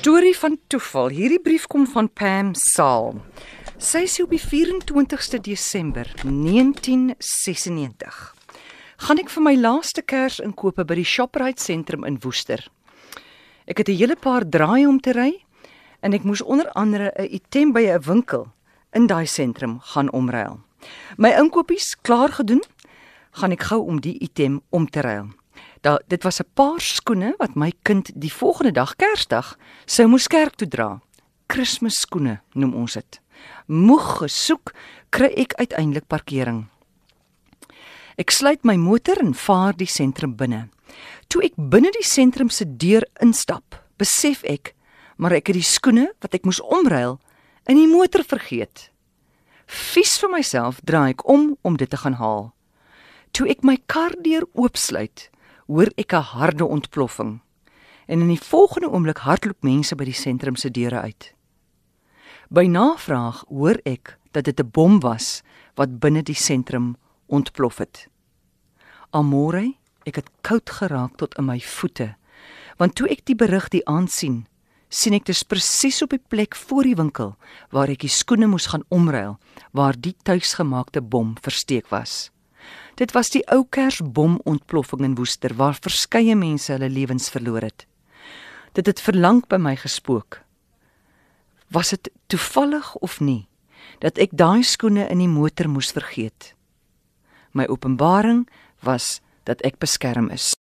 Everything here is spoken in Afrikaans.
Storie van toeval. Hierdie brief kom van Pam Saal. Sy sê op die 24ste Desember 1996 gaan ek vir my laaste Kersinkope by die Shoprite sentrum in Woester. Ek het 'n hele paar draaie om te ry en ek moes onder andere 'n item by 'n winkel in daai sentrum gaan omruil. My inkopies klaar gedoen, gaan ek gou om die item om te ruil. Da dit was 'n paar skoene wat my kind die volgende dag Kersdag sou moes kerk toe dra. Kersskoene noem ons dit. Moeg gesoek, kry ek uiteindelik parkering. Ek sluit my motor en vaar die sentrum binne. Toe ek binne die sentrum se deur instap, besef ek maar ek het die skoene wat ek moes omruil in die motor vergeet. Vies vir myself draai ek om om dit te gaan haal. Toe ek my kar deur oopsluit, hoor ek 'n harde ontploffing. En in die volgende oomblik hardloop mense by die sentrum se deure uit. By navraag hoor ek dat dit 'n bom was wat binne die sentrum ontplof het. Amore, ek het koud geraak tot in my voete, want toe ek die berig die aand sien, sien ek dit presies op die plek voor die winkel waar ek die skoene moes gaan omruil, waar die tuisgemaakte bom versteek was. Dit was die ou Kersbomontploffing in Woester waar verskeie mense hulle lewens verloor het. Dit het verlang by my gespook. Was dit toevallig of nie dat ek daai skoene in die motor moes vergeet? My openbaring was dat ek beskerm is.